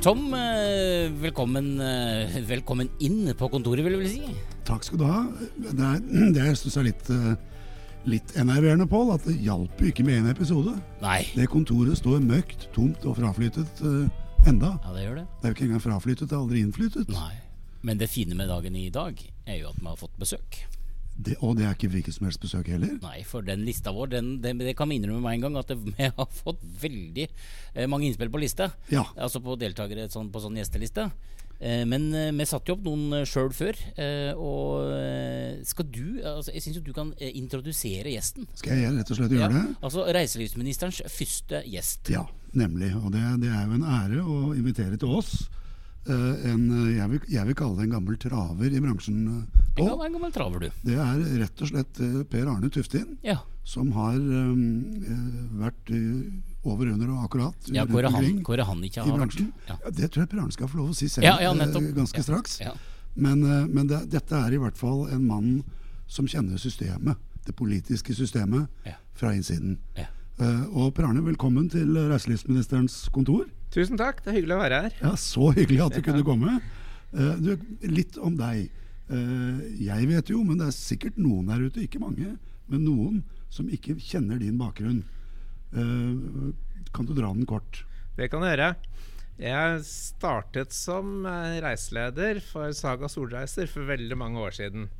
Tom, eh, velkommen, eh, velkommen inn på kontoret, vil jeg vel si. Takk skal du ha. Det er, det jeg er litt, eh, litt enerverende, Pål, at det hjalp jo ikke med én episode. Nei. Det kontoret står møkt, tomt og fraflyttet enda. Ja, det gjør det. Det er jo ikke engang fraflyttet, det er aldri innflyttet. Nei. Men det fine med dagen i dag er jo at vi har fått besøk. Det, og det er ikke hvilket som helst besøk heller. Nei, for den lista vår, den, den, det kan vi innrømme med en gang, at vi har fått veldig eh, mange innspill på lista. Ja. Altså på deltakere sånn, på sånn gjesteliste. Eh, men eh, vi satte jo opp noen sjøl før. og skal du altså, Jeg syns jo du kan introdusere gjesten. Skal jeg rett og slett gjøre det? Altså reiselivsministerens første gjest. Ja, nemlig. Og det, det er jo en ære å invitere til oss. Eh, en, eh, jeg, vil, jeg vil kalle det en gammel traver i bransjen. eh, En Pål. gammel, en gammel traver, du. Det er rett og slett eh, Per Arne Tuftin. Ja. som har um, eh, vært eh, over, under og akkurat Ja, hvor er han, han ikke i har vært? Ja. Ja, det tror jeg Per Arne skal få lov å si selv eh, ganske Ja. straks. Men, eh, men det, dette er i hvert fall en mann som kjenner systemet, det politiske systemet, fra innsiden. Ja. Eh, og Per Arne, velkommen til reiselivsministerens kontor. Tusen takk, det er hyggelig å være her. Ja, Så hyggelig at du kunne komme. Uh, du, litt om deg. Uh, jeg vet jo, men det er sikkert noen der ute, ikke mange, men noen som ikke kjenner din bakgrunn. Uh, kan du dra den kort? Det kan jeg gjøre. Jeg startet som reiseleder for Saga Solreiser for veldig mange år siden.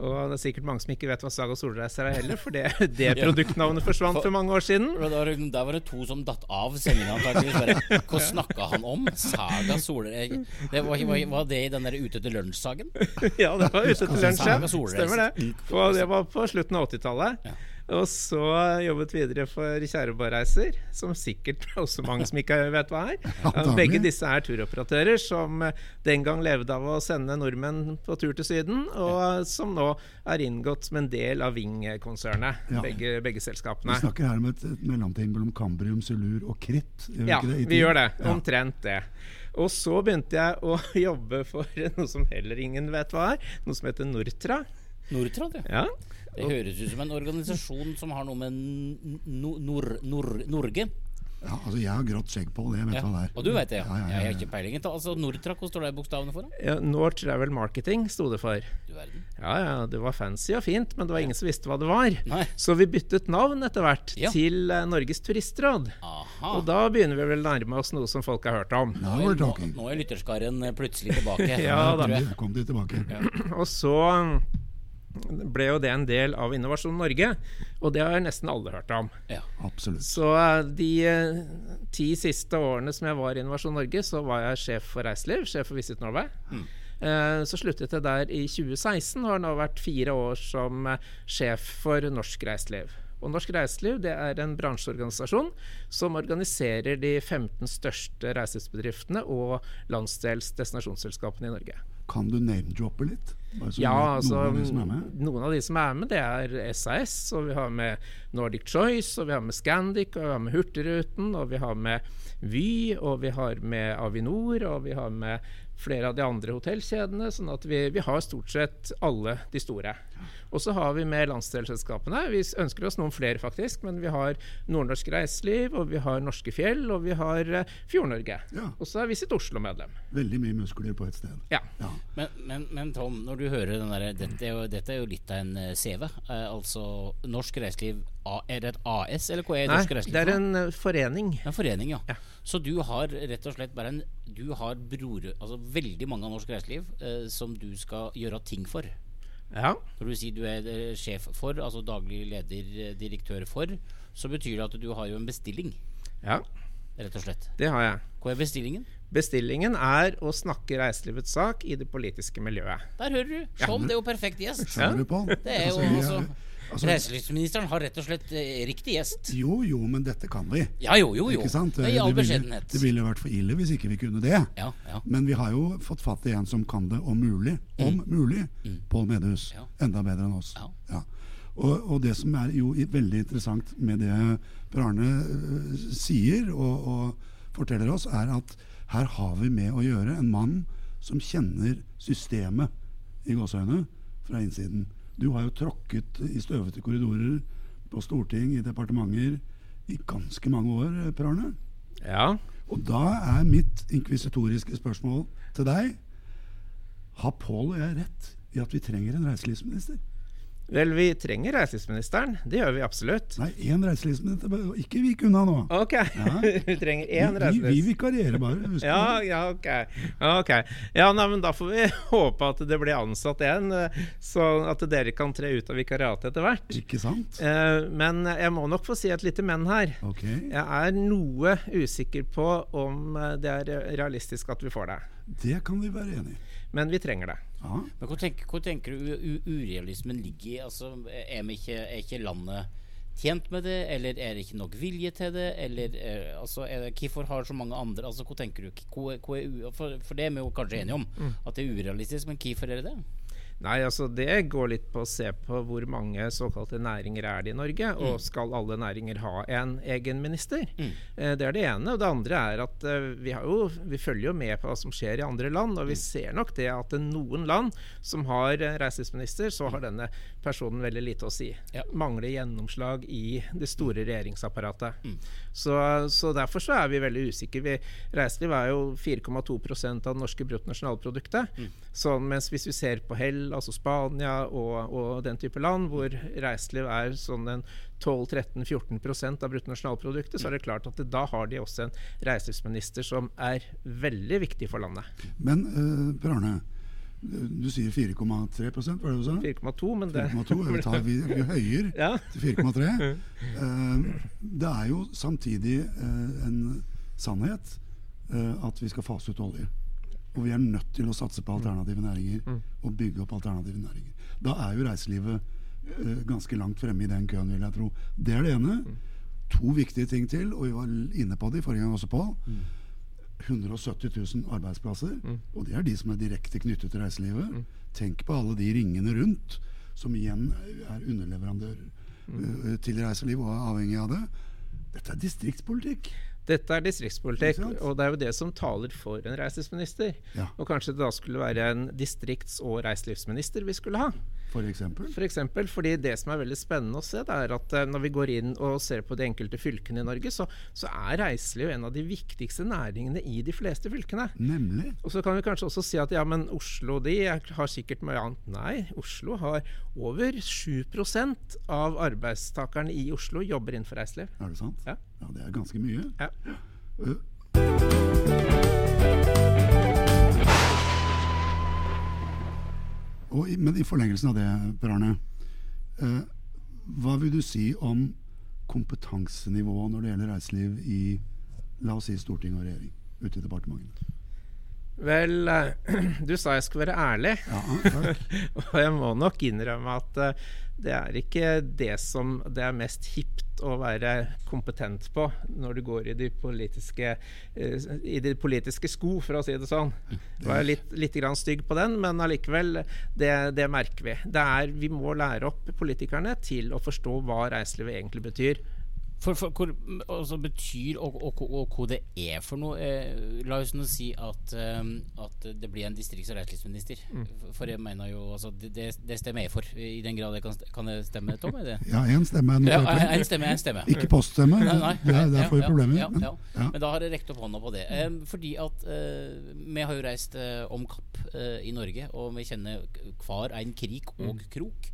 Og det er sikkert mange som ikke vet hva Saga Solreiser er heller, for det, det produktnavnet forsvant for mange år siden. Der, der var det to som datt av sendinga, antakeligvis. Hva snakka han om? Saga Solreiser det var, var, var det i den der Ute etter lunsj-saken? Ja, det var ute til lunsj, ja. Stemmer det. Og det var på slutten av 80-tallet. Ja. Og så jobbet videre for Kjæreborreiser, som sikkert også mange som ikke vet hva er. Begge disse er turoperatører som eh, den gang levde av å sende nordmenn på tur til Syden, og som nå er inngått som en del av Ving-konsernet, Ja. begge, begge Vi snakker her om et, et mellomting mellom kambrium, Sulur og kritt. Ja, vi gjør det. Omtrent det. Og så begynte jeg å jobbe for noe som heller ingen vet hva er. Noe som heter Nortra. Nortrad, ja. Ja, Det høres ut som en organisasjon som har noe med no, nor, nor, Norge Ja, altså Jeg har grått skjegg på, det jeg vet ja. hva det er. Og du vet det, ja. Ja, ja, ja, Jeg har ikke peiling. Altså, Nortra, hva står det bokstavene for? ja Nord Travel Marketing sto det for. Du verden. Ja, ja, det var fancy og fint, men det var ingen som visste hva det var. Nei. Så vi byttet navn etter hvert Ja. til eh, Norges turistråd. Aha. Og da begynner vi vel å nærme oss noe som folk har hørt om. Nå er- nå, nå er lytterskaren plutselig tilbake. Ja, da. Kom de tilbake. Og så ble jo det en del av Innovasjon Norge, og det har nesten alle hørt om. Ja. Absolutt. Så eh, de eh, ti siste årene som jeg var i Innovasjon Norge, så var jeg sjef for reiseliv, sjef for Visit Norway. Mm. Så sluttet jeg der i 2016 og har nå vært fire år som eh, sjef for Norsk Reiseliv. Og Norsk Reiseliv det er en bransjeorganisasjon som organiserer de 15 største reiselivsbedriftene og landsdels destinasjonsselskapene i Norge. Kan du name-droppe litt? ja, altså, noen altså av de som med? Noen av de som er med, det er SAS, og vi har med Nordic Choice, og vi har med Scandic, og vi har med Hurtigruten, og vi har med Vy, og vi har med Avinor, og vi har med flere av de andre hotellkjedene. Sånn at vi, vi har stort sett alle de store. Og så har vi med landsdelsselskapene. Vi ønsker oss noen flere, faktisk. Men vi har Nordnorsk Reiseliv, og vi har Norske Fjell, og vi har eh, Fjord-Norge. Ja. Og så er Visit Oslo medlem. Veldig mye muskler på et sted. Ja. Ja. Men, men, men Tom, når du hører den der, dette, er jo, dette er jo litt av en eh, CV. Eh, altså Norsk Reiseliv Er det et AS, eller hva er Nei, Norsk Reiseliv? det er en eh, forening. En forening, ja. Ja. Så du har rett og slett bare en Du har bror, altså veldig mange av norsk reiseliv eh, som du skal gjøre ting for. Ja. Når du sier du er eh, sjef for, altså daglig leder, eh, direktør for, så betyr det at du har jo en bestilling, ja, rett og slett. det har jeg. Hva er bestillingen? Bestillingen er å snakke reiselivets sak i det politiske miljøet. Der hører du! Som det er jo perfekt gjest. Skjønner du, Pål? Det er jo Altså, vi altså, Reiselivsministeren har rett og slett eh, riktig gjest. Jo, jo, men dette kan vi. Ja, jo, jo, jo. Ikke sant? Det ville- det ville vært for ille hvis ikke vi kunne det. Ja, ja. Men vi har jo fått fatt i en som kan det om mulig. Om mulig. Pål Medhus. Mm. Ja. Enda bedre enn oss. Ja. Og, og det som er jo veldig interessant med det Per Arne øh, sier og, og forteller oss, er at her har vi med å gjøre en mann som kjenner systemet i gåseøynene fra innsiden. Du har jo tråkket i støvete korridorer på storting, i departementer, i ganske mange år, Per Arne. Ja. Og da er mitt inkvisitoriske spørsmål til deg Har Pål og jeg rett i at vi trenger en reiselivsminister? Vel, vi trenger reiselivsministeren. Det gjør vi absolutt. Nei, én reiselivsminister. Ikke vik unna nå. Ok, vi trenger én vi, vi vikarierer bare. Ja, ja, ok. Ja. Ja, nei, men Da får vi håpe at det blir ansatt en, eh, så at dere kan tre ut av vikariatet etter hvert. Ikke sant? Eh, Men jeg må nok få si et lite men her. Ok. Jeg er noe usikker på om eh, det er realistisk at vi får det. Det kan vi være enig i. Men vi trenger det. Ja. Men hvor tenker, hvor tenker du u- urealismen ligger i? Altså, er, ikke, er ikke landet tjent med det, eller er det ikke nok vilje til det? Eller er, altså, er det, hvorfor har så mange andre altså, hvor tenker du? Hvor, hvor er u, for, for det er vi jo kanskje enige om, at det er urealistisk, men hvorfor er det det? Nei, altså Det går litt på å se på hvor mange såkalte næringer er det i Norge. Og skal alle næringer ha en egen minister? Eh, det er det ene. Og det andre er at eh, vi, har jo, vi følger jo med på hva som skjer i andre land. Og vi ser nok det at noen land som har eh, reiselivsminister, så har denne personen veldig lite å si. Ja. Mangler gjennomslag i det store regjeringsapparatet. Så, så derfor så er vi veldig usikre. Vi, reiseliv er jo 4,2 av det norske bruttonasjonalproduktet. Så mens hvis vi ser på Hell, altså Spania og, og den type land, hvor reiseliv er sånn en 12-13-14% av bruttonasjonalproduktet, så er det klart at det, da har de også en reiselivsminister som er veldig viktig for landet. Men uh, Per Arne, du sier 4,3% var det du sa? 4,2, men det 4,2. Vi, tar- vi, vi høyer Ja. til 4,3. Eh, det er jo samtidig eh, en sannhet eh, at vi skal fase ut olje. Og vi er nødt til å satse på alternative næringer og bygge opp alternative næringer. Da er jo reiselivet ganske langt fremme i den køen, vil jeg tro. Det er det ene. To viktige ting til, og vi var inne på det i forrige gang også, Pål. 170 000 arbeidsplasser, og det er de som er direkte knyttet til reiselivet. Tenk på alle de ringene rundt, som igjen er underleverandører eh, til reiseliv og er avhengig av det. Dette er distriktspolitikk. Dette er distriktspolitikk, og det er jo det som taler for en reiselivsminister. Ja. Og kanskje det da skulle være en distrikts- og reiselivsminister vi skulle ha. For eksempel. For eksempel, fordi Det som er veldig spennende å se, det er at eh, når vi går inn og ser på de enkelte fylkene i Norge, så, så er reiseliv en av de viktigste næringene i de fleste fylkene. Nemlig. Og så kan vi kanskje også si at ja, men Oslo de har sikkert mye annet. Nei, Oslo har over 7% av arbeidstakerne i Oslo jobber innenfor reiseliv. Er det sant? Ja. Ja, det er ganske mye. Ja. Og i, men i forlengelsen av det, Per Arne. Eh, hva vil du si om kompetansenivået når det gjelder reiseliv i la oss si storting og regjering? Ute i departementene. Vel, eh, du sa jeg skulle være ærlig. Ja. Og jeg må nok innrømme at eh, det er ikke det som det er mest hipt å være kompetent på når du går i de politiske, eh, i de politiske sko, for å si det sånn. Jeg var litt, litt grann stygg på den, men allikevel, det, det merker vi. Det er, vi må lære opp politikerne til å forstå hva reiselivet egentlig betyr. For, for hvor altså, betyr og, og, og, og hva det er for noe eh, La oss nå si at, um, at det blir en distrikts- og reiselivsminister. For- For jeg mener jo altså, det, det, stemmer jeg for. I den grad jeg kan, kan det stemme, Tom? Er det? Ja, én stemme er Ja, en stemme, en stemme. Ikke poststemme. Nei, nei, det er nei, vi problemer. Ja, Men, ja. ja. Men da har jeg rekt opp hånda på det. Eh, fordi at eh, vi har jo reist eh, om kapp eh, i Norge, og vi kjenner hver en krik og krok.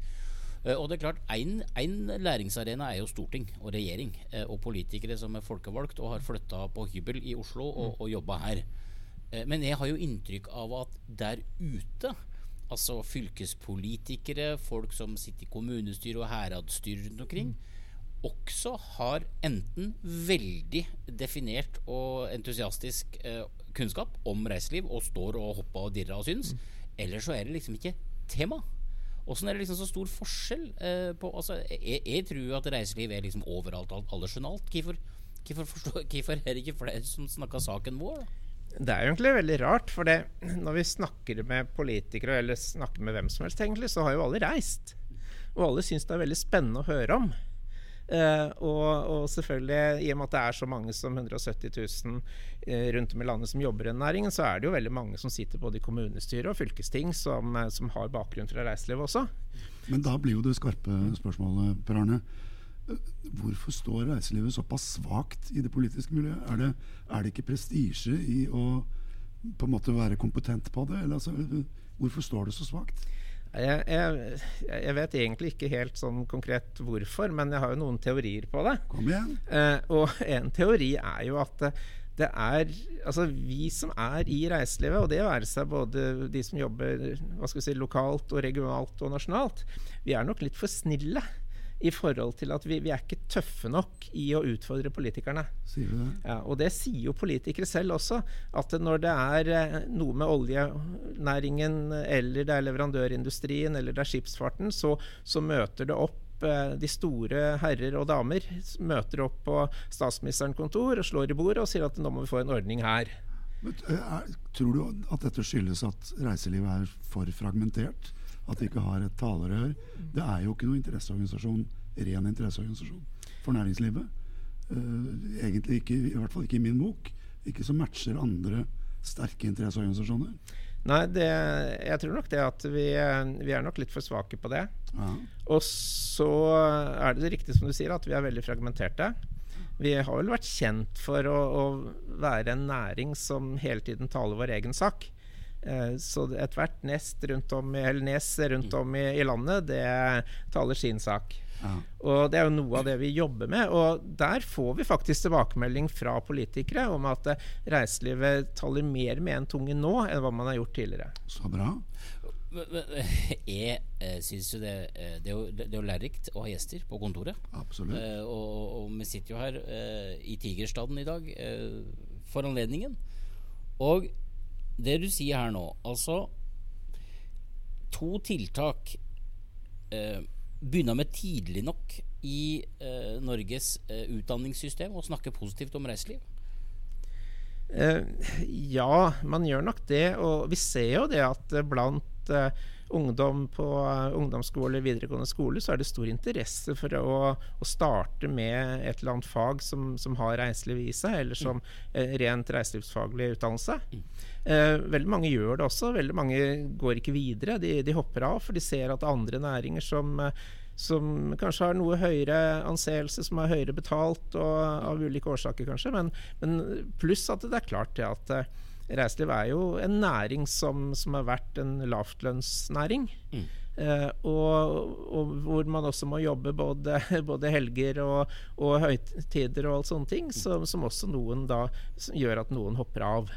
Eh, og det er klart, En læringsarena er jo storting og regjering, eh, og politikere som er folkevalgt og har flytta på hybel i Oslo og, og jobba her. Eh, men jeg har jo inntrykk av at der ute Altså fylkespolitikere, folk som sitter i kommunestyre og heradsstyre rundt omkring, også har enten veldig definert og entusiastisk eh, kunnskap om reiseliv og står og hopper og dirrer og syns, eller så er det liksom ikke tema. Åssen er det liksom så stor forskjell eh, på altså, jeg, jeg tror jo at reiseliv er liksom overalt, alt, alle skjønnalt. Hvorfor, er det ikke flere som snakker saken vår? Det er jo egentlig veldig rart, for det, når vi snakker med politikere, eller snakker med hvem som helst, egentlig, så har jo alle reist. Og alle syns det er veldig spennende å høre om. Eh, og, og selvfølgelig, i og med at det er så mange som 170 000 eh, rundt om i landet som jobber i den næringen, så er det jo veldig mange som sitter både i kommunestyre og fylkesting som, eh, som har bakgrunn fra reiselivet også. Men da blir jo det skarpe spørsmålet, Per Arne. Hvorfor står reiselivet såpass svakt i det politiske miljøet? Er det, er det ikke prestisje i å på en måte være kompetent på det? Eller, altså, hvorfor står det så svakt? Jeg, jeg, jeg, vet egentlig ikke helt sånn konkret hvorfor, men jeg har jo noen teorier på det. Kom igjen. Eh, og en teori er jo at det er Altså vi som er i reiselivet, og det være seg både de som jobber hva skal vi si, lokalt og regionalt og nasjonalt, vi er nok litt for snille i forhold til at vi, vi, er ikke tøffe nok i å utfordre politikerne. Sier du det? Ja, og det sier jo politikere selv også. At når det er eh, noe med oljenæringen, eller det er leverandørindustrien, eller det er skipsfarten, så, så møter det opp eh, de store herrer og damer møter opp på statsministerens kontor og slår i bordet og sier at nå må vi få en ordning her. Men, er, tror du at dette skyldes at reiselivet er for fragmentert? At de ikke har et talerør. Det er jo ikke noen interesseorganisasjon, ren interesseorganisasjon for næringslivet. Uh, egentlig ikke, i hvert fall ikke i min bok. Ikke som matcher andre sterke interesseorganisasjoner. Nei, det, jeg tror nok det at vi, vi, er nok litt for svake på det. Ja. Og så er det riktig som du sier, at vi er veldig fragmenterte. Vi har vel vært kjent for å, å være en næring som hele tiden taler vår egen sak. Eh, så ethvert nest rundt om, eller nes rundt om i, i landet, det taler sin sak. Ja. Og Det er jo noe av det vi jobber med. Og der får vi faktisk tilbakemelding fra politikere om at eh, reiselivet taler mer med en tunge nå enn hva man har gjort tidligere. Så bra. Jeg eh, syns jo det, det, er jo, det er jo lærerikt å ha gjester på kontoret. Absolutt. Eh, og, og, vi sitter jo her eh, i Tigerstaden i dag eh, for anledningen. Og det du sier her nå, altså To tiltak eh, begynner med tidlig nok i eh, Norges eh, utdanningssystem å snakke positivt om reiseliv? Eh, ja, man gjør nok det. Og vi ser jo det at blant eh, ungdom på ungdomsskole ungdomsskole, videregående skole, så er det stor interesse for å, å starte med et eller annet fag som, som har reiseliv i seg, eller som eh, rent reiselivsfaglig utdannelse. Uh, veldig mange gjør det også. Veldig mange går ikke videre. De, de hopper av, for de ser at andre næringer som som kanskje har noe høyere anseelse, som er høyere betalt, og av ulike årsaker, kanskje. Men, men pluss at det er klart det at reiseliv er jo en næring som, som har vært en lavtlønnsnæring. Mm. Eh, og, og, hvor man også må jobbe både, både helger og, og, høytider og alt sånne ting, som, som også noen da gjør at noen hopper av.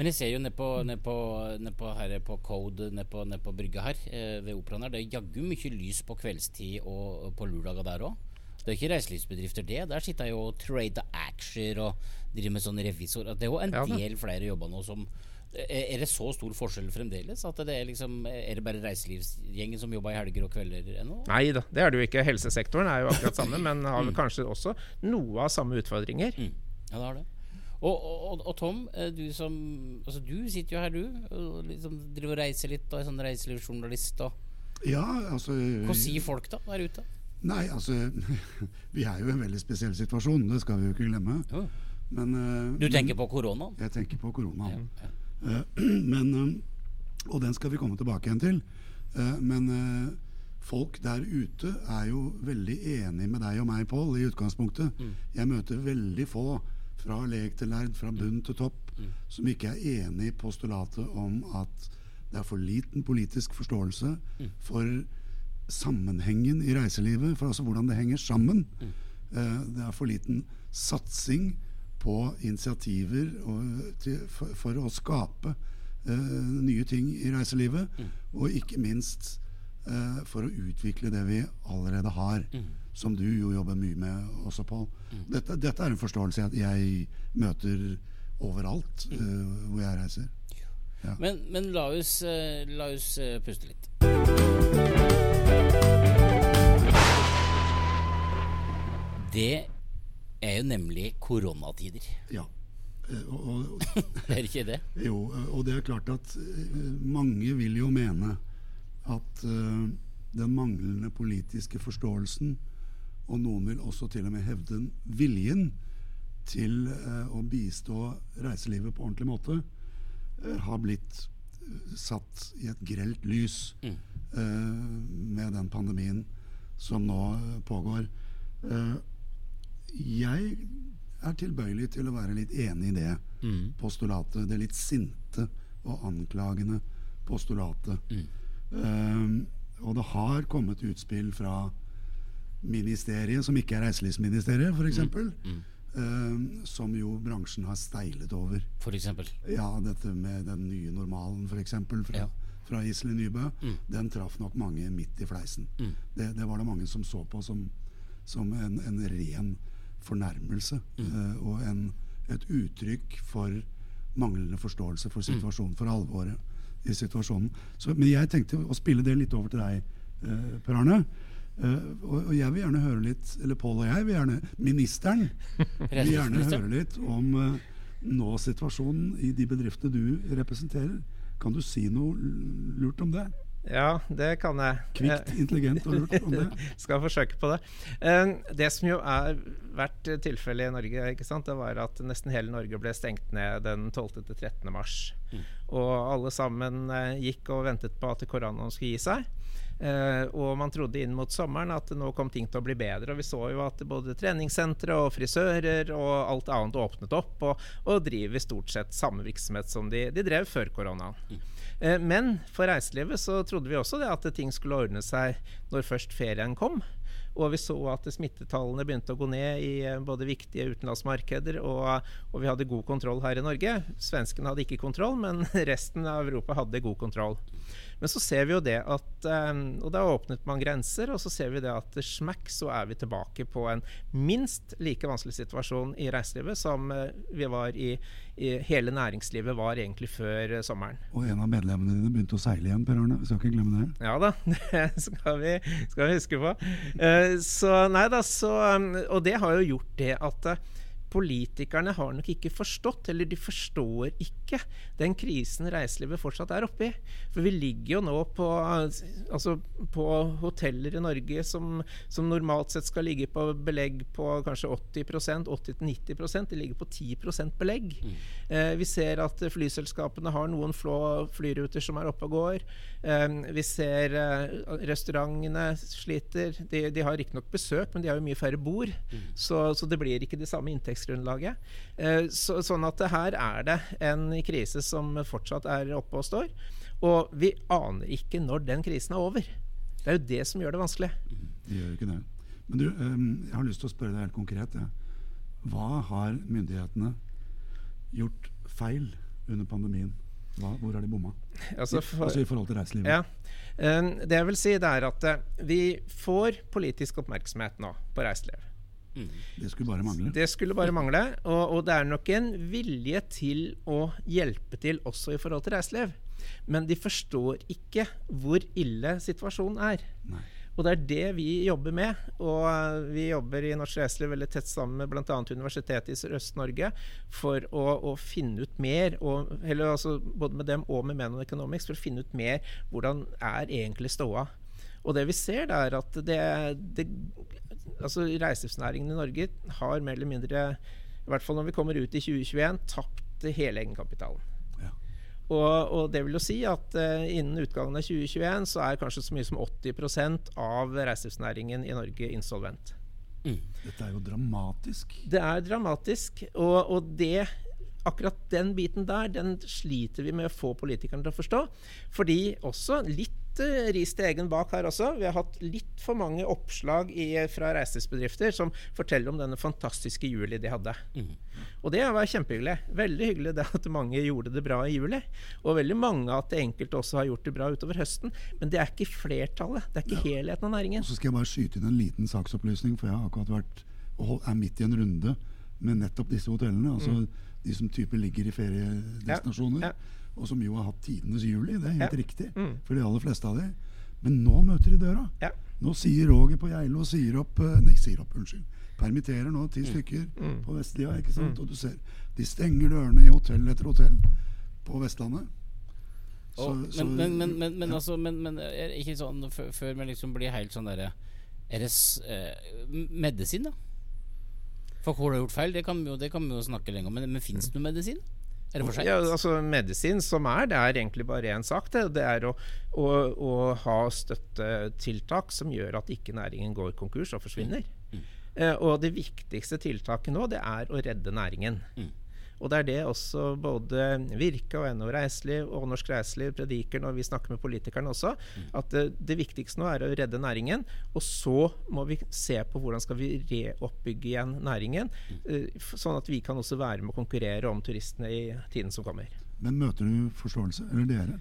Men jeg ser jo ned på, ned på, ned på, her på Code, ned på, ned på brygga her eh, ved operaen her, det er jaggu mye lys på kveldstid og på lørdager der òg. Det er ikke reiselivsbedrifter, det. Der sitter jeg jo og trader aksjer og driver med sånn revisor. Det er jo en ja, del flere jobber nå som er det så stor forskjell fremdeles? At det er, liksom, er det bare reiselivsgjengen som jobber i helger og kvelder ennå? Nei da, det er det jo ikke. Helsesektoren er jo akkurat samme, men har vel mm. kanskje også noe av samme utfordringer. Mm. Ja, det har det. Og, og, og, Tom, eh, du som altså Du sitter jo her, du. Og liksom driver og reiser litt og er sånn reiselivsjournalist. Ja, altså Hva sier folk da der ute? Nei, altså Vi er jo i en veldig spesiell situasjon, det skal vi jo ikke glemme. Oh. Men, uh, du tenker men, på korona? Jeg tenker på korona. Ja, ja. Men, og den skal vi komme tilbake igjen til. men folk der ute er jo veldig enig med deg og meg, Pål, i utgangspunktet. Mm. Jeg møter veldig få fra lek til lærd, fra bunn til topp, mm. som ikke er enig i postulatet om at det er for liten politisk forståelse mm. for sammenhengen i reiselivet, for altså hvordan det henger sammen. Mm. Uh, det er for liten satsing på initiativer og, til, for, for, å skape uh, nye ting i reiselivet. Og ikke minst uh, for å utvikle det vi allerede har. Som du jo jobber mye med også, Pål. Mm. Dette, dette, er en forståelse jeg møter overalt mm. hvor jeg reiser. Ja. Men, men, la oss, la oss puste litt. Det er jo nemlig koronatider. Ja. Eh, og, og, det er ikke det? Jo, og det er klart at eh, mange vil jo mene at uh, den manglende politiske forståelsen, og noen vil også til og med hevde viljen til uh, å bistå reiselivet på ordentlig måte, uh, har blitt satt i et grelt lys mm. med den pandemien som nå pågår. Eh, jeg er tilbøyelig til å være litt enig i det Mm. postulatet. Det litt sinte og anklagende postulatet. Mm. Um, og det har kommet utspill fra ministeriet, som ikke er reiselivsministeriet, f.eks. Mm. Uh, som jo bransjen har steilet over. For eksempel. Ja, dette med den nye normalen, f.eks. Fra, Ja. fra Iselin Nybø. Mm. Den traff nok mange midt i fleisen. Mm. Det, det var det mange som så på som, som en, en ren fornærmelse. Eh, og en, et uttrykk for manglende forståelse for Mm. situasjonen, for alvoret i situasjonen. Så, men jeg tenkte å spille det litt over til deg, uh, Per Arne. Eh, og, og jeg vil gjerne høre litt Eller Pål og jeg vil gjerne Ministeren vil gjerne høre litt om uh, nå-situasjonen i de bedriftene du representerer. Kan du si noe lurt om det? Ja, det kan jeg. Kvikt, intelligent og lurt om det? Skal forsøke på det. Eh, Det som jo er vært tilfellet i Norge, ikke sant? det var at nesten hele Norge ble stengt ned den 12. til 13. mars. Mm. Og alle sammen eh, gikk og ventet på at koronaen skulle gi seg. Eh, og man trodde inn mot sommeren at nå kom ting til å bli bedre. Og vi så jo at både treningssentre og frisører og alt annet åpnet opp, og, og driver stort sett samme virksomhet som de, de drev før koronaen. Eh, men for reiselivet så trodde vi også det at ting skulle ordne seg når først ferien kom. Og vi så at smittetallene begynte å gå ned i eh, både viktige utenlandsmarkeder, og, og vi hadde god kontroll her i Norge. Svenskene hadde ikke kontroll, men resten av Europa hadde god kontroll. Men så ser vi jo det at eh, Og da åpnet man grenser, og så ser vi det at smakk så er vi tilbake på en minst like vanskelig situasjon i reiselivet som eh, vi var i, i hele næringslivet var egentlig før eh, sommeren. Og en av medlemmene dine begynte å seile igjen, Per Arne. Vi skal ikke glemme det. Ja da, det skal vi, skal vi huske på. Så nei da, så Og det har jo gjort det at politikerne har nok ikke forstått, eller de forstår ikke, den krisen reiselivet fortsatt er oppe i. For vi ligger jo nå på, altså på hoteller i Norge som, som normalt sett skal ligge på belegg på kanskje 80% 80-90% De ligger på 10% belegg. Eh, vi ser at flyselskapene har noen flå flyruter som er oppe og går. Eh, vi ser eh, restaurantene sliter. De, de har riktignok besøk, men de har jo mye færre bord. Så, så det blir ikke det samme inntektsgrunnlaget. Eh, så, sånn at her er det en krise som fortsatt er oppe og står. Og vi aner ikke når den krisen er over. Det er jo det som gjør det vanskelig. Det gjør jo ikke det. Men du, ehm, jeg har lyst til å spørre deg helt konkret. Hva har myndighetene gjort feil under pandemien? Hva, hvor har de bomma? Altså, for- altså i forhold til reiselivet. Ja. Eh, Det jeg vil si, det er at eh, vi får politisk oppmerksomhet nå på reiseliv. Det skulle bare mangle. Det skulle bare mangle. Og, og det er nok en vilje til å hjelpe til også i forhold til reiseliv. Men de forstår ikke hvor ille situasjonen er. Nei. Og det er det vi jobber med. Og vi jobber i Norsk Reiseliv veldig tett sammen med bl.a. Universitetet i Sørøst-Norge for å, å finne ut mer, og, eller altså både med dem og med Menon Economics, for å finne ut mer hvordan er egentlig ståa. Og det vi ser, er at det, det altså reiselivsnæringen i Norge har mer eller mindre, i hvert fall når vi kommer ut i 2021, tapt hele egenkapitalen. Ja. Og, og det vil jo si at uh, innen utgangen av 2021 så er kanskje så mye som 80% av reiselivsnæringen i Norge insolvent. Dette er jo dramatisk. Det er dramatisk, og, og det Akkurat den biten der, den sliter vi med å få politikerne til å forstå. Fordi også litt eh, ris til egen bak her også. Vi har hatt litt for mange oppslag i, fra reiselivsbedrifter som forteller om denne fantastiske juli de hadde. Og det var kjempehyggelig. Veldig hyggelig det at mange gjorde det bra i juli. Og veldig mange at enkelte også har gjort det bra utover høsten. Men det er ikke flertallet. Det er ikke helheten av næringen. Og så skal jeg bare skyte inn en liten saksopplysning, for jeg har akkurat vært og er midt i en runde med nettopp disse hotellene. Altså de som type ligger i feriedestinasjoner. Ja. Ja, Og som jo har hatt tidenes juli. Det er helt Ja. riktig Mm. for de aller fleste av dem. Men nå møter de døra. Ja. Nå sier Roger på Geilo sier opp eh, Nei, sier opp, unnskyld. Permitterer nå Mm. ti stykker på Vestlia. ikke sant? Og du ser de stenger dørene i hotell etter hotell på Vestlandet. Så- Og, så- men, men, men, men, men, ja. altså, men, men er ikke sånn før, man vi liksom blir helt sånn derre Er det eh, medisin, da? For hvor du har gjort feil, det kan vi jo, det kan vi jo snakke lenge om. Men, men fins det noe medisin? Er det for sent? Ja, altså Medisin som er, det er egentlig bare én sak. Det, det er å, å, å ha støttetiltak som gjør at ikke næringen går konkurs og forsvinner. Eh, og det viktigste tiltaket nå, det er å redde næringen. Mm. Og det er det også både Virke og NHO Reiseliv og Norsk Reiseliv prediker når vi snakker med politikerne også. At det, det, viktigste nå er å redde næringen. Og så må vi se på hvordan skal vi reoppbygge igjen næringen. Uh, sånn at vi kan også være med å konkurrere om turistene i tiden som kommer. Men møter du forståelse, eller dere?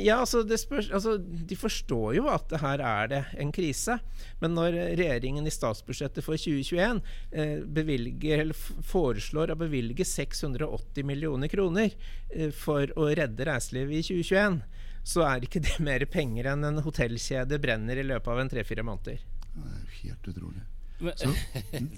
Ja, altså, spørs, altså, De forstår jo at her er det en krise. Men når regjeringen i statsbudsjettet for 2021 eh, bevilger, foreslår å bevilge 680 millioner kroner eh, for å redde reiselivet i 2021, så er ikke det mer penger enn en hotellkjede brenner i løpet av en tre-fire måneder. Det er helt utrolig. Men,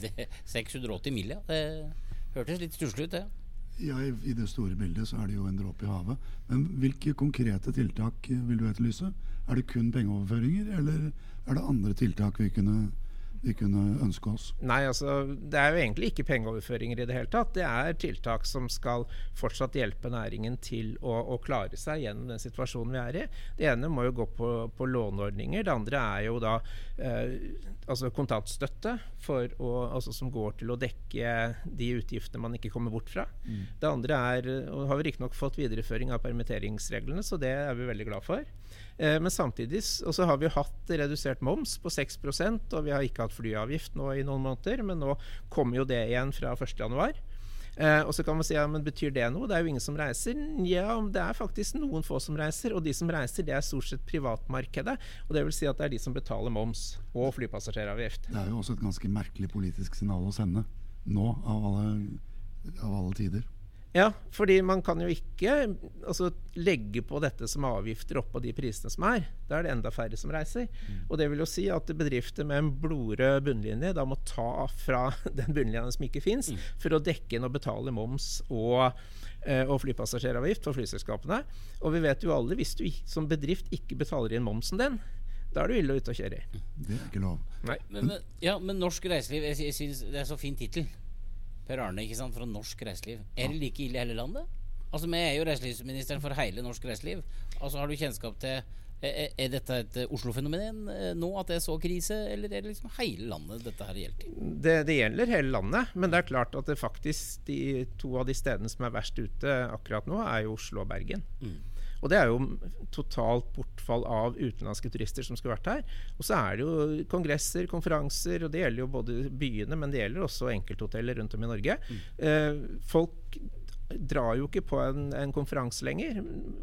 680 mill., ja. Det hørtes litt stusslig ut, det. Ja, i, i, det store bildet så er det jo en dråpe i havet. Men hvilke konkrete tiltak vil du etterlyse? Er det kun pengeoverføringer, eller er det andre tiltak vi kunne vi kunne ønske oss? Nei, altså Det er jo egentlig ikke pengeoverføringer i det hele tatt. Det er tiltak som skal fortsatt hjelpe næringen til å, å klare seg gjennom den situasjonen vi er i. Det ene må jo gå på, på låneordninger. Det andre er jo da eh, altså kontantstøtte å, altså som går til å dekke de utgiftene man ikke kommer bort fra. Mm. Det andre er, og har vi riktignok fått videreføring av permitteringsreglene, så det er vi veldig glad for. Eh, men samtidig så har vi hatt redusert moms på 6% og vi har ikke hatt flyavgift nå i noen måneder, men nå kommer jo det igjen fra 1.1. Eh, og så kan man si ja, men betyr det noe? Det er jo ingen som reiser. Ja, det er faktisk noen få som reiser, og de som reiser, det er stort sett privatmarkedet. Og det vil si at det er de som betaler moms og flypassasjeravgift. Det er jo også et ganske merkelig politisk signal å sende nå, av alle, av alle tider. Ja, fordi man kan jo ikke altså, legge på dette som avgifter oppå de prisene som er. Da er det enda færre som reiser. Mm. Og det vil jo si at bedrifter med en blodrød bunnlinje da må ta fra den bunnlinja som ikke fins, mm. for å dekke inn og betale moms og, eh, og flypassasjeravgift for flyselskapene. Og vi vet jo alle, hvis du som bedrift ikke betaler inn momsen din, da er du ille ute å kjøre i. Det er ikke lov. Men, men, ja, men norsk reiseliv, jeg, jeg synes det er så fin tittel. Per Arne ikke sant, fra norsk reiseliv. Er det like ille i hele landet? Altså, Vi er jo reiselivsministeren for hele norsk reiseliv. Altså, Har du kjennskap til er, er dette et Oslo-fenomen eh, nå, at det er så krise, eller er det liksom hele landet dette her gjelder? Det, det, gjelder hele landet, men det er klart at det faktisk de to av de stedene som er verst ute akkurat nå, er jo Oslo og Bergen. Mm. Og det er jo totalt bortfall av utenlandske turister som skulle vært her. Og så er det jo kongresser, konferanser, og det gjelder jo både byene, men det gjelder også enkelthoteller rundt om i Norge. Mm. Eh, folk drar jo ikke på en, en, konferanse lenger.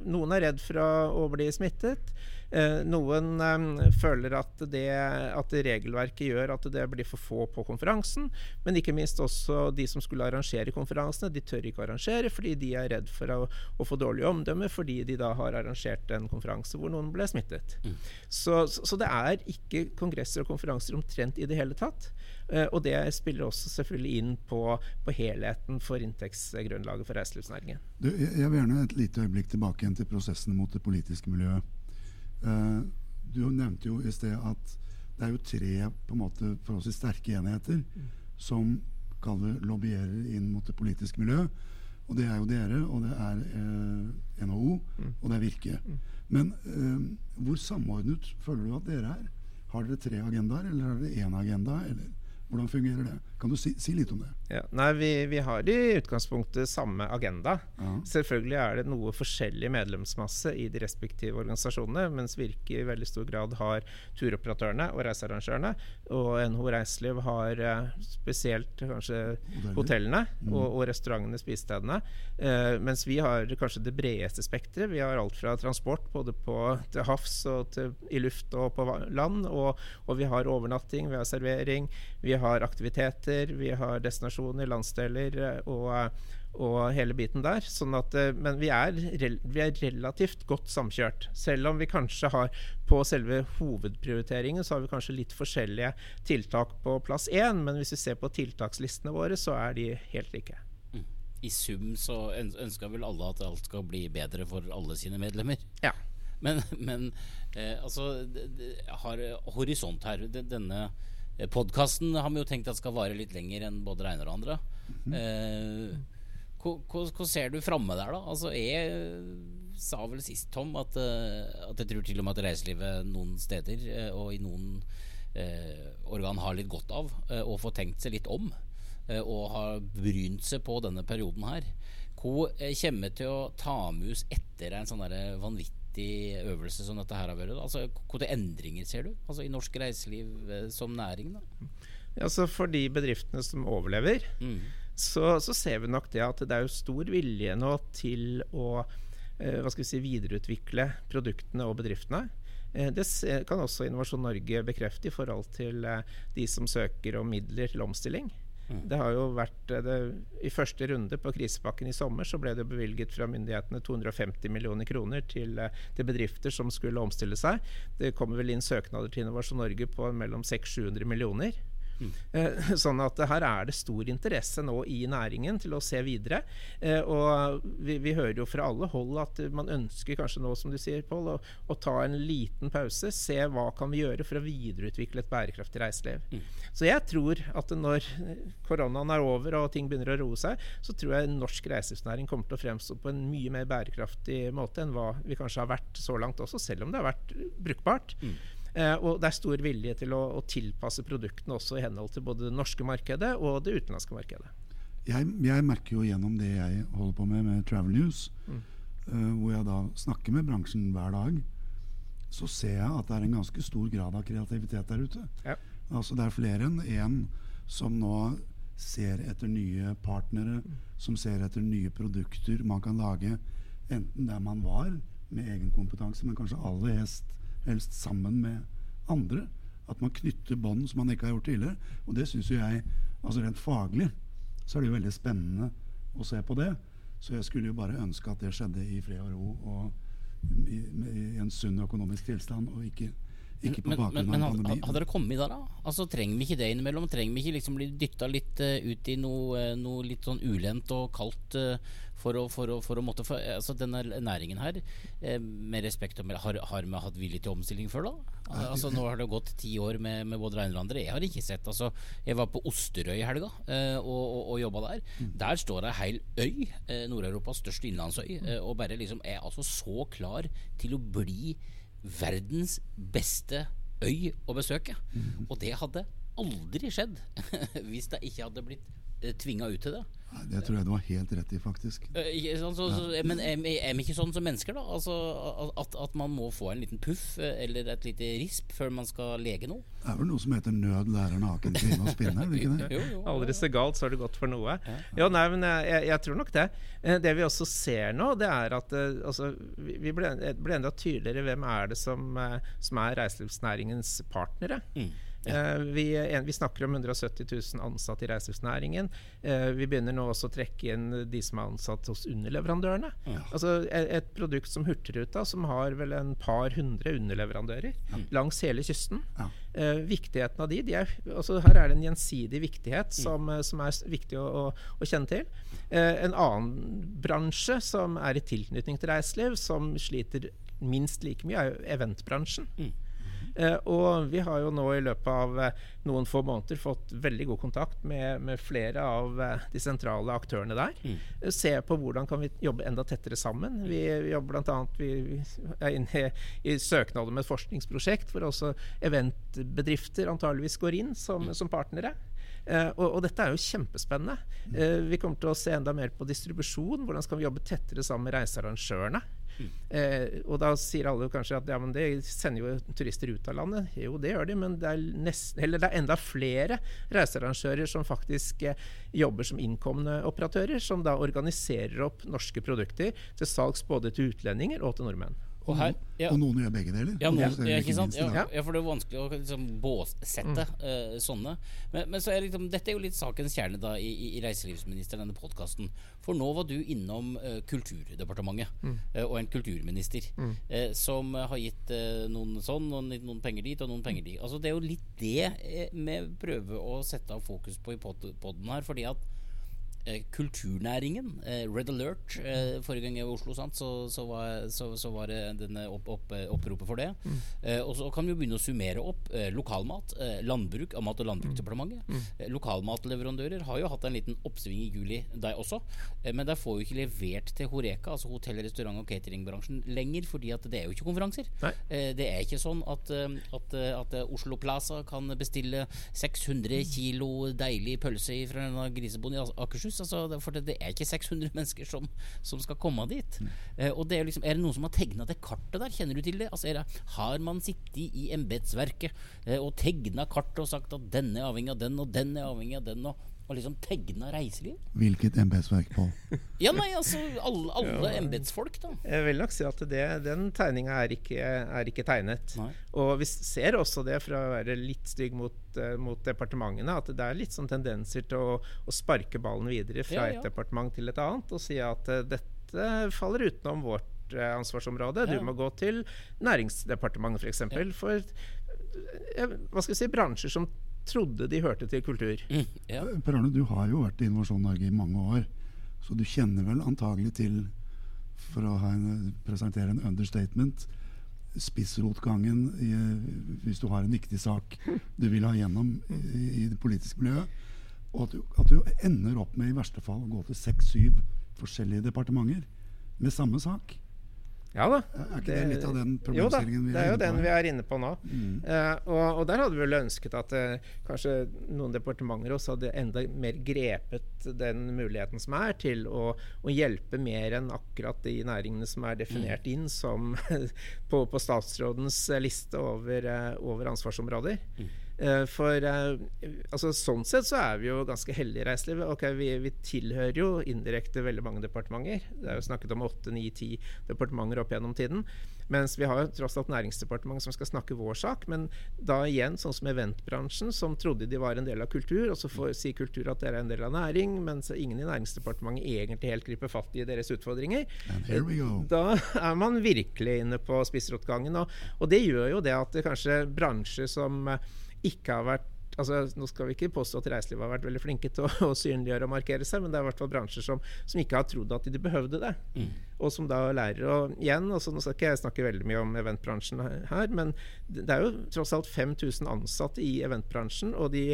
Noen er redd for å bli smittet. Eh, noen eh, føler at, det, at regelverket gjør at det blir for få på konferansen. Men ikke minst også de som skulle arrangere konferansene. De tør ikke arrangere fordi de er redd for å, å få dårlig omdømme fordi de da har arrangert en konferanse hvor noen ble smittet. Mm. Så, så, så, det er ikke kongresser og konferanser omtrent i det hele tatt. Eh, og det spiller også selvfølgelig inn på, på helheten for inntektsgrunnlaget for reiselivsnæringen. Du, jeg vil gjerne et lite øyeblikk tilbake igjen til prosessen mot det politiske miljøet. Uh, du nevnte jo i sted at det er jo tre på en måte forholdsvis sterke enheter som kaller lobbyerer inn mot det politiske miljøet. Og det er jo dere, og det er eh, NHO, mm. og det er Virke. Mm. Men eh, hvor samordnet føler du at dere er? Har dere tre agendaer, eller har dere én agenda? Eller? Hvordan fungerer det? Kan du si, si litt om det? Ja, nei, vi, vi, har i utgangspunktet samme agenda. Ja. Selvfølgelig er det noe forskjellig medlemsmasse i de respektive organisasjonene, mens Virke i veldig stor grad har turoperatørene og reisearrangørene. Og NHO Reiseliv har uh, spesielt kanskje Hoteller. hotellene mm. og, og, restaurantene, spisestedene. Eh, mens vi har kanskje det bredeste spekteret. Vi har alt fra transport både på, til havs og til, i luft og på land. Og, og vi har overnatting, vi har servering. Vi har aktiviteter, vi har destinasjoner, landsdeler eh, og, og hele biten der. Sånn at, eh, men vi er, vi er, relativt godt samkjørt. Selv om vi kanskje har på selve hovedprioriteringen så har vi kanskje litt forskjellige tiltak på plass én, men hvis vi ser på tiltakslistene våre, så er de helt like. Mm. I sum så ønsker vel alle at alt skal bli bedre for alle sine medlemmer. Ja. Men, men eh, altså har Horisont her, denne Podkasten har vi jo tenkt at skal vare litt lenger enn både Reinar og andre. Mm -hmm. hva, ser du framme der, da? Altså, jeg sa vel sist, Tom, at, eh, at jeg tror til og med at reiselivet noen steder og i noen organ har litt godt av å få tenkt seg litt om. og har brynt seg på denne perioden her. Hva kommer til å ta med oss etter en sånn vanvittig øvelse som dette her har vært? Altså, Hvilke endringer ser du altså, i norsk reiseliv som næring? da? Altså For de bedriftene som overlever, mm. så, så, ser vi nok det at det er jo stor vilje nå til å eh, hva skal vi si, videreutvikle produktene og bedriftene. Eh, det kan også Innovasjon Norge bekrefte i forhold til eh, de som søker om midler til omstilling. Mm. Det har jo vært det, I første runde på krisepakken i sommer så ble det bevilget fra myndighetene 250 millioner kroner til, til bedrifter som skulle omstille seg. Det kommer vel inn søknader til Innovasjon Norge på mellom 600-700 millioner. Mm. Sånn at her er det stor interesse nå i næringen til å se videre. Eh, og vi, vi hører jo fra alle hold at man ønsker kanskje nå, som du sier, Pål, å, å, ta en liten pause. Se hva kan vi gjøre for å videreutvikle et bærekraftig reiseliv. Mm. Så jeg tror at når koronaen er over og ting begynner å roe seg, så tror jeg norsk reiselivsnæring kommer til å fremstå på en mye mer bærekraftig måte enn hva vi kanskje har vært så langt også, selv om det har vært brukbart. Mm. Eh, og det er stor vilje til å, å, tilpasse produktene også i henhold til både det norske markedet og det utenlandske markedet. Jeg, jeg merker jo gjennom det jeg holder på med med Travel News, mm. uh, hvor jeg da snakker med bransjen hver dag, så ser jeg at det er en ganske stor grad av kreativitet der ute. Ja. Altså Det er flere enn én som nå ser etter nye partnere, mm. som ser etter nye produkter man kan lage, enten der man var med egen kompetanse, men kanskje aller helst helst sammen med andre. At man knytter bånd som man ikke har gjort tidligere. Og det syns jo jeg, altså rent faglig, så er det jo veldig spennende å se på det. Så jeg skulle jo bare ønske at det skjedde i fred og ro og i, i en sunn økonomisk tilstand, og ikke ikke på bakgrunn av Hadde det kommet der, da? Altså, Trenger vi ikke det innimellom? Trenger vi ikke liksom bli dytta litt uh, ut i noe, uh, noe, litt sånn ulendt og kaldt uh, for, å, for, å, for å, måtte for, altså Denne næringen her, med respekt å melde, har, har vi hatt vilje til omstilling før, da? Altså, nå har det gått ti år med, med både det ene og det andre. Jeg har ikke sett altså, Jeg var på Osterøy i helga og, og, og jobba der. Mm. Der står ei heil øy, Nord-Europas største innlandsøy, og bare liksom er altså så klar til å bli verdens beste øy å besøke. Og det hadde aldri skjedd hvis det ikke hadde blitt tvinga ut til det. Det tror jeg du har helt rett i, faktisk. Sånn, så, så, men er, er, vi ikke sånn som mennesker, da? Altså, at, at, man må få en liten puff eh, eller et lite risp før man skal lege noe? Det er vel noe som heter 'nød lærer naken kvinne å spinne'? ikke det? jo, jo, Aldri så galt, så er det godt for noe. Ja. Jo, nei, men jeg, jeg, tror nok det. Eh, det vi også ser nå, det er at altså, vi ble enda tydeligere hvem er det som, som er reiselivsnæringens partnere. Mm. Ja. Vi, vi, snakker om 170 000 ansatte i reiselivsnæringen. Vi begynner nå også å trekke inn de som er ansatt hos underleverandørene. Ja. Altså et, produkt som Hurtigruta, som har vel en par hundre underleverandører ja. langs hele kysten. Eh, viktigheten av de, de er, altså Her er det en gjensidig viktighet mm. som, som er viktig å, å, å kjenne til. Eh, en annen bransje som er i tilknytning til reiseliv, som sliter minst like mye, er jo eventbransjen. Mm. Eh, og vi har jo nå i løpet av eh, noen få måneder fått veldig god kontakt med, med flere av eh, de sentrale aktørene der. Mm. Se på hvordan kan vi jobbe enda tettere sammen. Vi, vi jobber blant annet, vi, vi er inne i, i søknader med et forskningsprosjekt hvor også eventbedrifter antageligvis går inn som, mm. som partnere. Uh, og, og, dette er jo kjempespennende. Uh, vi kommer til å se enda mer på distribusjon. Hvordan skal vi jobbe tettere sammen med reisearrangørene? Eh, og da sier alle kanskje at ja, men det sender jo turister ut av landet. Jo, det gjør de, men det er, nesten, det er enda flere reisearrangører som faktisk eh, jobber som innkomne operatører, som da organiserer opp norske produkter til salgs både til utlendinger og til nordmenn. Og, her, ja. og, noen gjør begge deler. Ja, noen, ja, ikke sant? Ja, for det er vanskelig å liksom, båssette mm. uh, sånne. Men, men så er liksom, dette er jo litt sakens kjerne da i, i reiselivsministeren, denne podkasten. For nå var du innom uh, Kulturdepartementet mm. uh, og en kulturminister mm. som har gitt noen sånn, noen, noen penger dit og noen penger dit. Altså, det er jo litt det vi prøver å sette av fokus på i poden her. fordi at kulturnæringen. Eh, Red Alert eh, forrige gang jeg var i Oslo, sant? Så, så, var, så, så var det denne opp, opp, oppropet for det. Mm. Eh, og så kan vi jo begynne å summere opp. Eh, lokalmat, eh, landbruk, av Mat- og landbruksdepartementet. Mm. Eh, lokalmatleverandører har jo hatt en liten oppsving i juli deg også. Eh, men der får jo ikke levert til Horeka, altså hotell-, restaurant- og cateringbransjen, lenger. fordi at det er jo ikke konferanser. Nei. Eh, det er ikke sånn at, eh, at, eh, at eh, Oslo Plaza kan bestille 600 kilo deilig pølse fra en grisebonde i As- Akershus. Altså, for det, er ikke 600 mennesker som, som skal komme dit. Eh, og det Er liksom, er det noen som har tegna det kartet der? Kjenner du til det? Altså, er det har man sittet i embetsverket eh, og tegna kartet og sagt at denne er avhengig av den, og den er avhengig av den, og, og liksom tegna reiseliv? Hvilket embetsverk, Pål? Ja, nei, altså alle, alle embetsfolk, da. Jeg vil nok si at det, den tegninga er, er ikke tegnet. Nei. Og vi ser også det, for å være litt stygg mot, eh, mot departementene, at det er litt sånn tendenser til å, å sparke ballen videre fra Ja, ja. et departement til et annet og si at eh, dette faller utenom vårt eh, ansvarsområde. Ja. Du må gå til Næringsdepartementet f.eks. For, eksempel, for hva skal vi si, bransjer som trodde de hørte til kultur. Mm, ja. Per Arne, du har jo vært i Innovasjon Norge i mange år, så du kjenner vel antagelig til, for å ha en, presentere en understatement, spissrotgangen i, hvis du har en viktig sak du vil ha gjennom i, i det politiske miljøet. Og at du, at du ender opp med i verste fall å gå til seks-syv forskjellige departementer med samme sak. Ja da. Er ikke det litt av den problemstillingen vi er inne på? jo da, det er jo den vi er inne på nå. Mm. Uh, og, og der hadde vi vel ønsket at uh, kanskje noen departementer også hadde enda mer grepet den muligheten som er til å, å hjelpe mer enn akkurat de næringene som er definert inn som på, på statsrådens liste over, uh, over ansvarsområder. Eh, for eh, altså, sånn sett så er vi jo ganske heldige i reiselivet. Okay, vi, vi tilhører jo indirekte veldig mange departementer. Det er jo snakket om åtte, ni, ti departementer opp gjennom tiden. Mens vi har jo tross alt Næringsdepartementet som skal snakke vår sak. Men da igjen, sånn som eventbransjen, som trodde de var en del av kultur, og så får, sier kultur at dere er en del av næring, mens ingen i Næringsdepartementet egentlig helt griper fatt i deres utfordringer. Da er man virkelig inne på spissrotgangen. Og, og det gjør jo det at det kanskje bransjer som eh, ikke har vært altså Nå skal vi ikke påstå at reiselivet har vært veldig flinke til å, å synliggjøre og markere seg, men det er i hvert fall bransjer som, som ikke har trodd at de behøvde det. Og som da lærer å igjen altså Nå skal ikke jeg snakke veldig mye om eventbransjen her, men det er jo tross alt 5000 ansatte i eventbransjen, og de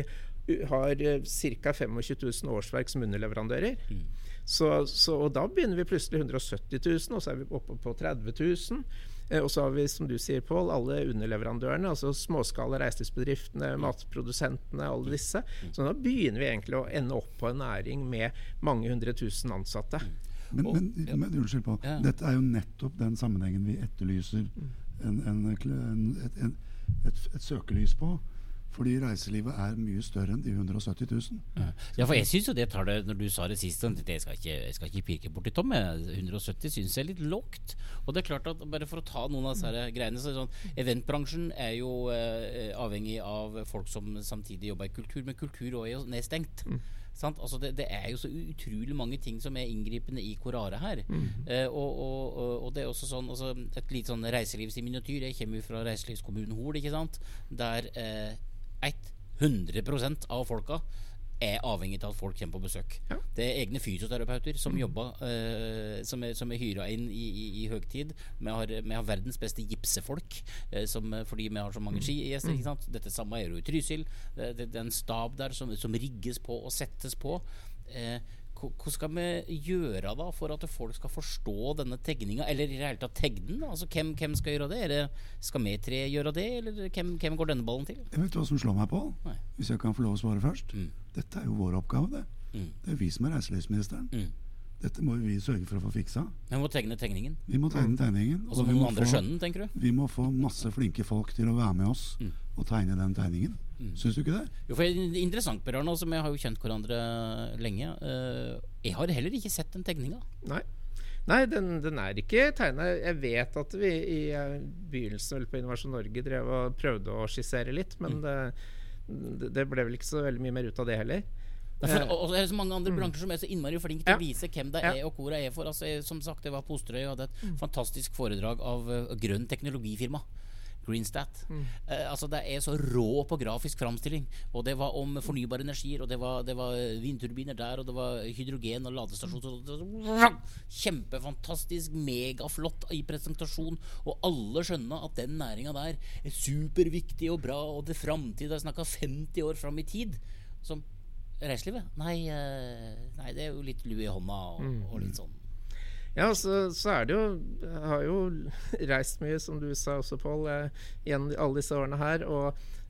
har ca. 25 000 årsverk som underleverandører. Så, så, og da begynner vi plutselig 170 000, og så er vi oppe på 30 000. Eh, og så har vi, som du sier, Pål, alle underleverandørene, altså småskala reiselivsbedriftene, matprodusentene, alle disse. Så da begynner vi egentlig å ende opp på en næring med mange hundre tusen ansatte. Men, men, men unnskyld på, Ja. dette er jo nettopp den sammenhengen vi etterlyser en, en, en, et, en, et, et søkelys på. Fordi reiselivet er mye større enn de 170 000. Ja, for jeg syns jo det tar det Når du sa det sist, det skal ikke, jeg skal ikke pirke borti Tom. men 170 syns jeg er litt lågt. Og det er klart at bare for å ta noen av disse greiene så er sånn, Eventbransjen er jo eh, avhengig av folk som samtidig jobber i kultur, men kultur også er jo nedstengt. Sant? Altså det, det er jo så utrolig mange ting som er inngripende i Korare her. Eh, og, og, og, det er også sånn altså, Et lite sånn reiselivsminiatyr. Jeg kommer jo fra reiselivskommunen Hol, ikke sant. Der eh, 100% av folka er avhengig av at folk kommer på besøk. Ja. Det er egne fysioterapeuter som jobber eh, Som er, som er hyra inn i, i, i høgtid. Vi har, vi har verdens beste gipsefolk eh, som, fordi vi har så mange skigjester. ikke sant? Dette samme er jo i Trysil. Det, det, det er en stab der som, som rigges på og settes på. Eh, hva hva skal vi gjøre da for at folk skal forstå denne tegninga, eller i det hele tatt tegne den? Altså, hvem, hvem skal gjøre det? Er det? Skal vi tre gjøre det, eller hvem, hvem går denne ballen til? Jeg vet hva som slår meg på? Nei. Hvis jeg kan få lov å svare først? Mm. Dette er jo vår oppgave, det. Mm. Det er jo vi som er reiselivsministeren. Mm. Dette må vi sørge for å få fiksa. Vi må tegne tegningen. Vi må tegne tegningen. Og så må noen andre skjønne den, tenker du? Vi må få masse flinke folk til å være med oss Mm. og tegne den tegningen. Syns du ikke det? Jo, for det er Interessant, Per Arne. Vi har jo kjent hverandre lenge. Eh, jeg har heller ikke sett den tegninga. Nei. Nei, den, den er ikke tegna. Jeg vet at vi i eh, begynnelsen vel på Innovasjon Norge drev og prøvde å skissere litt, men det, det, det ble vel ikke så veldig mye mer ut av det heller. For, Eh, og, så er det så mange andre bransjer som er så innmari flinke til Ja. å vise hvem de Ja. er og hvor de er for. Altså, jeg, som sagt, jeg var på Osterøy og hadde et fantastisk foredrag av uh, grønn teknologifirma. Greenstat. Eh, altså Det er så rå på grafisk framstilling. Og det var om fornybare energier, og det var, det var vindturbiner der, og det var hydrogen og ladestasjoner. Kjempefantastisk, megaflott i presentasjon, og alle skjønner at den næringa der er superviktig og bra, og det framtid er snakka 50 år fram i tid. Som reiselivet? Nei, eh, nei, det er jo litt lue i hånda og, og litt sånn. Ja, så, så er det jo Jeg har jo reist mye, som du sa også, Pål, eh, gjennom alle disse årene her. Og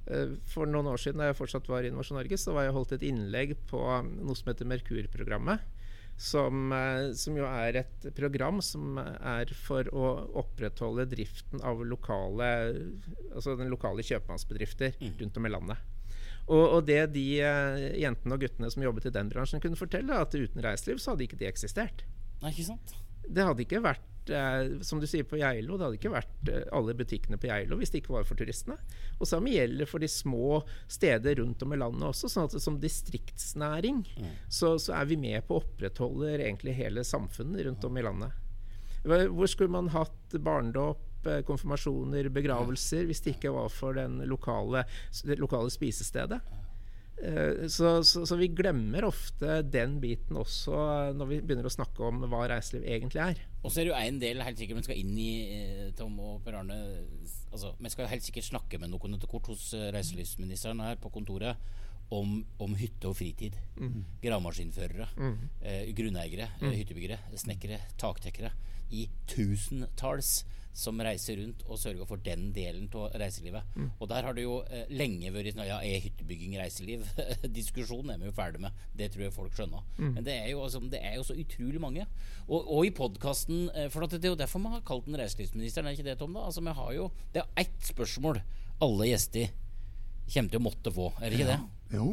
eh, for noen år siden da jeg fortsatt var i Innovasjon Norge, så var jeg holdt et innlegg på noe som heter Merkur-programmet. Som, eh, som jo er et program som er for å opprettholde driften av lokale Altså den lokale kjøpmannsbedrifter rundt om i landet. Og, og det de jentene og guttene som jobbet i den bransjen kunne fortelle, er at uten reiseliv så hadde ikke de eksistert. Nei, ikke sant? Det hadde ikke vært eh, som du sier på Geilo, det hadde ikke vært eh, alle butikkene på Geilo hvis det ikke var for turistene. Og samme gjelder for de små steder rundt om i landet også. sånn at Som distriktsnæring så, så er vi med på å opprettholde egentlig hele samfunnet rundt om i landet. Hvor skulle man hatt barnedåp, eh, konfirmasjoner, begravelser hvis det ikke var for den lokale, det lokale spisestedet? Eh, Så, så, så vi glemmer ofte den biten også når vi begynner å snakke om hva reiseliv egentlig er. Og så er det jo en del helt sikkert man skal inn i, eh, Tom og Per Arne altså, Vi skal helt sikkert snakke med noen etter kort hos eh, reiselivsministeren her på kontoret om, om hytte og fritid. Gravemaskinførere, eh, grunneiere, mm. hyttebyggere, snekkere, taktekkere i tusentalls som reiser rundt og sørger for den delen av reiselivet. Og der har det jo eh, lenge vært sånn Ja, er hyttebygging reiseliv? Diskusjonen er vi jo ferdig med. Det tror jeg folk skjønner. Men det er, jo, altså, det er jo så utrolig mange. Og, og i podkasten For at det er jo derfor vi har kalt den reiselivsministeren, er ikke det, Tom? da? Altså, vi har jo, Det er ett spørsmål alle gjester kommer til å måtte få, er det ikke det? Jo,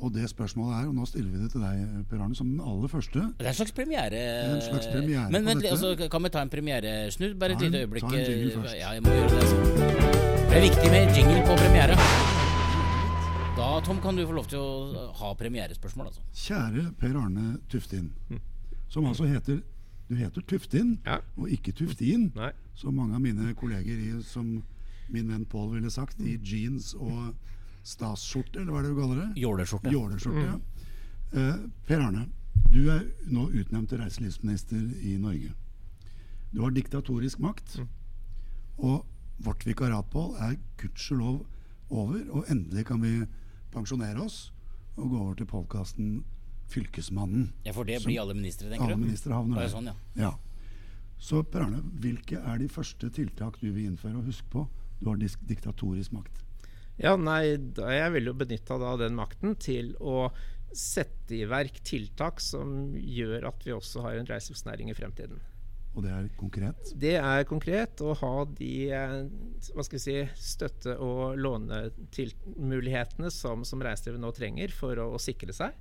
og det spørsmålet er, og nå stiller vi det til deg, Per Arne, som den aller første. Det er en slags premiere. en slags premiere Men vent, altså, kan vi ta en premieresnudd Bare et lite øyeblikk. ta en jingle først. Ja, jeg må gjøre det. Altså. Det er viktig med jingle på premiere. Da, Tom, kan du få lov til å ha premierespørsmål, altså. Kjære Per Arne Tuftin, som altså heter Du heter Tuftin, Ja. og ikke Tuftin, Nei. som mange av mine kolleger i, som min venn Pål ville sagt, i jeans og stasskjorte, eller hva er det du kaller det? Jåleskjorte. Jåleskjorte, ja. Eh, per Arne, du er nå utnevnt til reiselivsminister i Norge. Du har diktatorisk makt, og vårt vikariatpål er gudskjelov over, og endelig kan vi pensjonere oss og gå over til podkasten Fylkesmannen. Ja, for det blir alle ministre, tenker du? Alle ministre havner der. sånn, ja. Ja. Så Per Arne, hvilke er de første tiltak du vil innføre? Og husk på, du har diktatorisk makt. Ja, nei, jeg vil jo benytte da den makten til å sette i verk tiltak som gjør at vi også har en reiselivsnæring i fremtiden. Og det er konkret. Det er konkret å ha de eh, hva skal vi si, støtte- og lånemulighetene som, som reiselivet nå trenger for å, å sikre seg.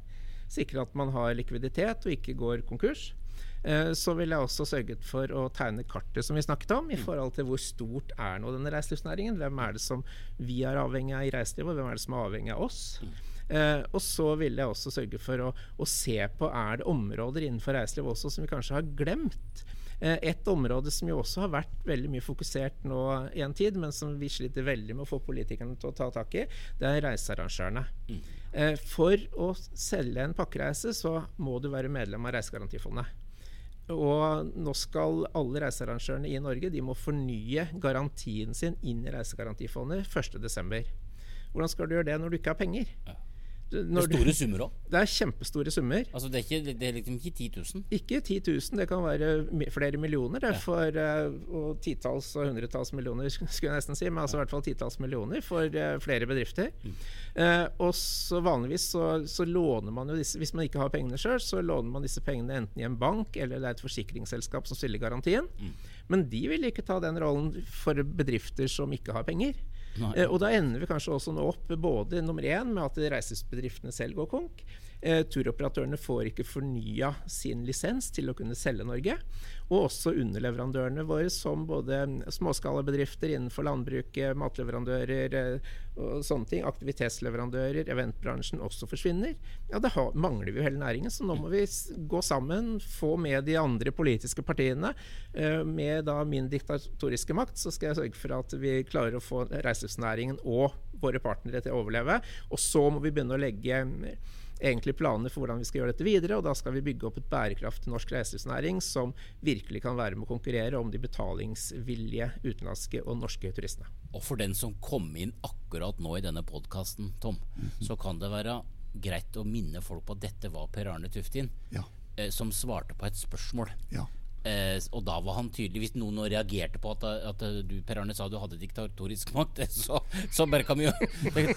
Sikre at man har likviditet og ikke går konkurs. Eh, Så vil jeg også sørget for å tegne kartet som vi snakket om, i forhold til hvor stort er nå denne reiselivsnæringen. Hvem er det som vi er avhengig av i reiselivet, og hvem er det som er avhengig av oss? Uh, og så vil jeg også sørge for å, å se på er det områder innenfor reiseliv også som vi kanskje har glemt. Uh, et område som jo også har vært veldig mye fokusert nå i en tid, men som vi sliter veldig med å få politikerne til å ta tak i, det er reisearrangørene. Eh, for å selge en pakkereise så må du være medlem av Reisegarantifondet. Og nå skal alle reisearrangørene i Norge de må fornye garantien sin inn i Reisegarantifondet 1.12. Hvordan skal du gjøre det når du ikke har penger? Ja. Det er store summer òg. det er kjempestore summer. Altså, det, er ikke, det er liksom ikke 10 000. Ikke 10 000, det kan være flere millioner. Det Ja. for, eh, og titalls og hundretalls millioner, skulle jeg nesten si. Men altså i hvert fall titalls millioner for eh, flere bedrifter. Eh, og så vanligvis så, så låner man jo disse Hvis man ikke har pengene sjøl, så låner man disse pengene enten i en bank eller det er et forsikringsselskap som stiller garantien. Men de vil ikke ta den rollen for bedrifter som ikke har penger. Eh, og da ender vi kanskje også nå opp både nummer én med at reiselivsbedriftene selv går konk, Eh, turoperatørene får ikke fornya sin lisens til å kunne selge Norge. Og også underleverandørene våre, som både småskalabedrifter innenfor landbruket, matleverandører eh, og sånne ting, aktivitetsleverandører, eventbransjen også forsvinner. Ja, Det har, mangler vi jo hele næringen, så nå må vi gå sammen, få med de andre politiske partiene. Eh, med da min diktatoriske makt, så skal jeg sørge for at vi klarer å få reiselivsnæringen og våre partnere til å overleve. Og så må vi begynne å legge egentlig planer for hvordan vi skal gjøre dette videre. Og da skal vi bygge opp et bærekraftig norsk reiselivsnæring som virkelig kan være med å konkurrere om de betalingsvillige utenlandske og norske turistene. Og for den som kom inn akkurat nå i denne podkasten, Tom, mm -hmm. så kan det være greit å minne folk på at dette var Per Arne Tuftin ja. eh, som svarte på et spørsmål. Ja. Eh, og da var han tydelig Hvis noen reagerte på at, at du Per Arne sa du hadde diktatorisk makt, så, så bare kan vi jo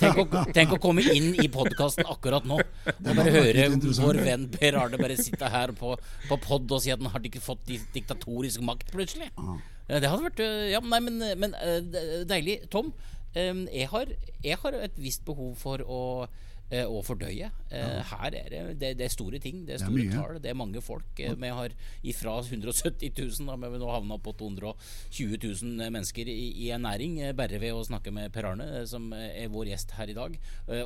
tenk å, tenk å komme inn i podkasten akkurat nå. Og bare høre vår venn Per Arne bare sitte her på, på pod og si at han hadde ikke fått diktatorisk makt plutselig. Det hadde vært eh, Ja, nei, men, men eh, deilig. Tom, eh, jeg har, jeg har et visst behov for å Eh, og fordøye. Eh, ja. Her er det, det, det, er store ting. Det er store det er tall. Det er mange folk. Eh, vi har ifra 170 000 da, vi nå havna på 220 000 mennesker i, i, en næring, bare ved å snakke med Per Arne, som er vår gjest her i dag.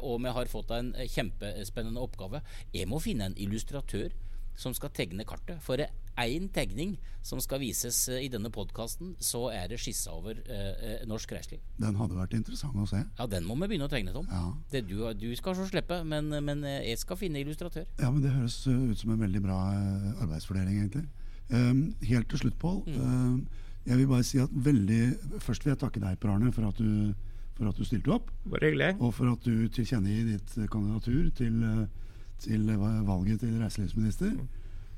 Og vi har fått en kjempespennende oppgave. Jeg må finne en illustratør som skal tegne kartet. For én tegning som skal vises eh, i denne podkasten, så er det skissa over eh, eh, norsk reiseliv. Den hadde vært interessant å se. Ja, den må vi begynne å tegne, Tom. Ja. Det du, du, skal så slippe, men, men, jeg skal finne illustratør. Ja, men Det høres ut som en veldig bra arbeidsfordeling, egentlig. Um, helt til slutt, Pål. Mm. Um, jeg vil bare si at veldig Først vil jeg takke deg, Per Arne, for at du, for at du stilte opp. Bare hyggelig. Og for at du tilkjennegir ditt kandidatur til til valget til reiselivsminister.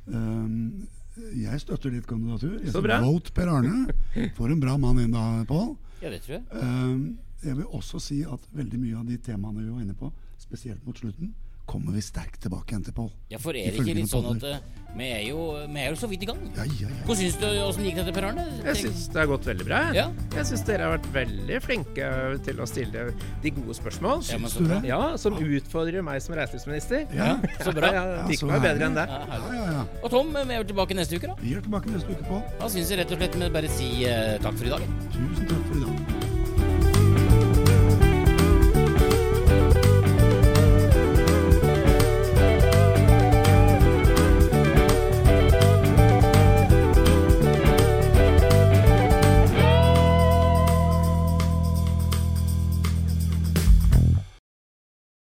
Um, jeg støtter ditt kandidatur. Jeg Så bra. Vote Per Arne. For en bra mann inn da, Pål. Ja, det tror jeg. Um, jeg vil også si at veldig mye av de temaene vi var inne på, spesielt mot slutten, kommer vi sterkt tilbake igjen til, Pål. Ja, for er det ikke litt sånn at uh, vi, er jo, vi, er jo, så vidt i gang? Ja, ja, ja. Hvordan syns du åssen gikk dette, Per Arne? Jeg syns det har gått veldig bra. Ja. Jeg syns dere har vært veldig flinke til å stille de gode spørsmål. Ja, men så bra. Ja, Som utfordrer meg som reiselivsminister. Ja, så bra. Ja, det ikke meg bedre enn det. Og Tom, vi er tilbake neste uke, da. Vi er tilbake neste uke, Pål. Da syns jeg rett og slett vi bare si uh, takk for i dag. Tusen takk.